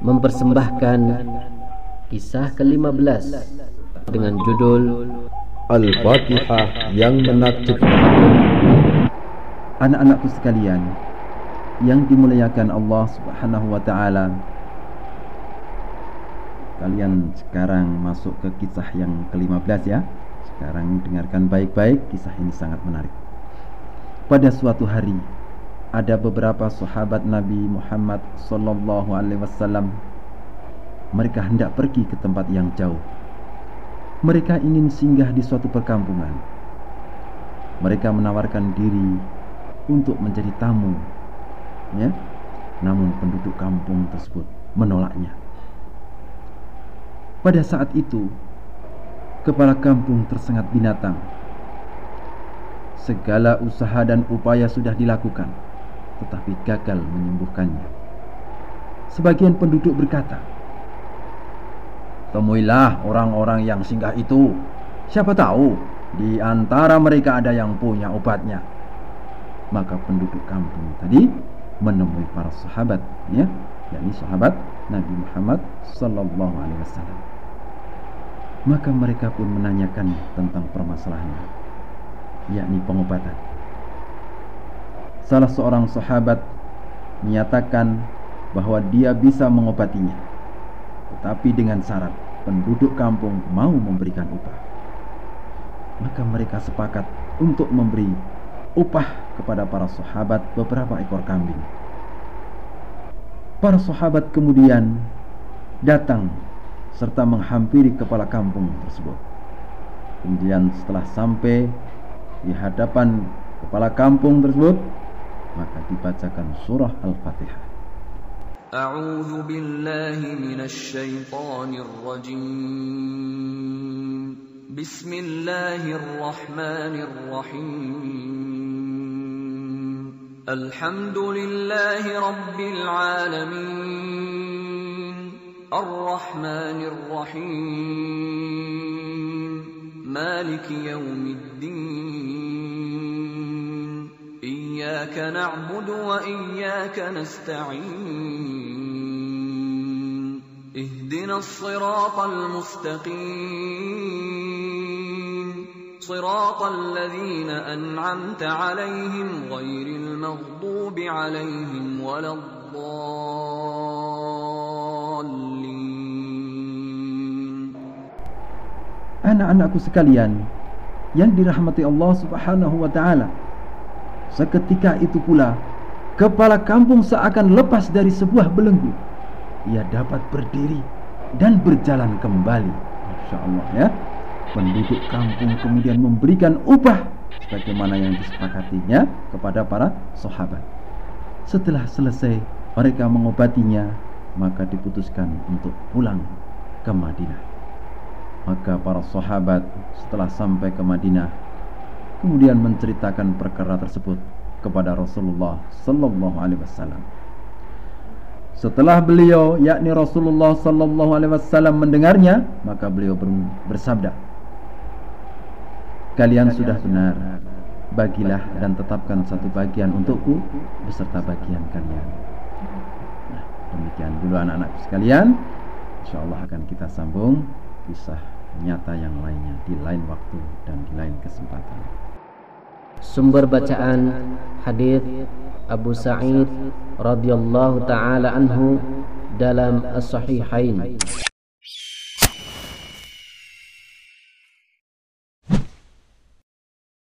Mempersembahkan kisah ke-15 dengan judul Al-Fatihah yang menakjubkan. Anak-anakku sekalian yang dimuliakan Allah Subhanahu wa taala. Kalian sekarang masuk ke kisah yang ke-15 ya. Sekarang dengarkan baik-baik, kisah ini sangat menarik. Pada suatu hari ada beberapa sahabat Nabi Muhammad sallallahu alaihi wasallam mereka hendak pergi ke tempat yang jauh. Mereka ingin singgah di suatu perkampungan. Mereka menawarkan diri untuk menjadi tamu. Ya. Namun penduduk kampung tersebut menolaknya. Pada saat itu, kepala kampung tersengat binatang. Segala usaha dan upaya sudah dilakukan, tetapi gagal menyembuhkannya. Sebagian penduduk berkata, Temuilah orang-orang yang singgah itu. Siapa tahu di antara mereka ada yang punya obatnya. Maka penduduk kampung tadi menemui para sahabat, ya, yakni sahabat Nabi Muhammad sallallahu alaihi wasallam. Maka mereka pun menanyakan tentang permasalahannya, yakni pengobatan. Salah seorang sahabat menyatakan bahwa dia bisa mengobatinya, tetapi dengan syarat penduduk kampung mau memberikan upah. Maka mereka sepakat untuk memberi upah kepada para sahabat beberapa ekor kambing. Para sahabat kemudian datang serta menghampiri kepala kampung tersebut. Kemudian setelah sampai di hadapan kepala kampung tersebut, maka dibacakan surah Al-Fatihah. أعوذ بالله من الشيطان الرجيم بسم الله الرحمن الرحيم الحمد لله رب إياك نعبد وإياك نستعين. اهدنا الصراط المستقيم. صراط الذين أنعمت عليهم غير المغضوب عليهم ولا الضالين. Anak-anakku sekalian yang dirahmati Allah Subhanahu wa taala. Seketika itu pula kepala kampung seakan lepas dari sebuah belenggu. Ia dapat berdiri dan berjalan kembali. Masya Allah ya. Penduduk kampung kemudian memberikan upah sebagaimana yang disepakatinya kepada para sahabat. Setelah selesai mereka mengobatinya, maka diputuskan untuk pulang ke Madinah. Maka para sahabat setelah sampai ke Madinah kemudian menceritakan perkara tersebut kepada Rasulullah sallallahu alaihi wasallam. Setelah beliau yakni Rasulullah sallallahu alaihi wasallam mendengarnya, maka beliau bersabda, "Kalian sudah benar. Bagilah dan tetapkan satu bagian untukku beserta bagian kalian." Nah, demikian dulu anak-anakku sekalian. Insyaallah akan kita sambung kisah nyata yang lainnya di lain waktu dan di lain kesempatan. Sumber bacaan hadis Abu Sa'id radhiyallahu taala anhu dalam As-Sahihain.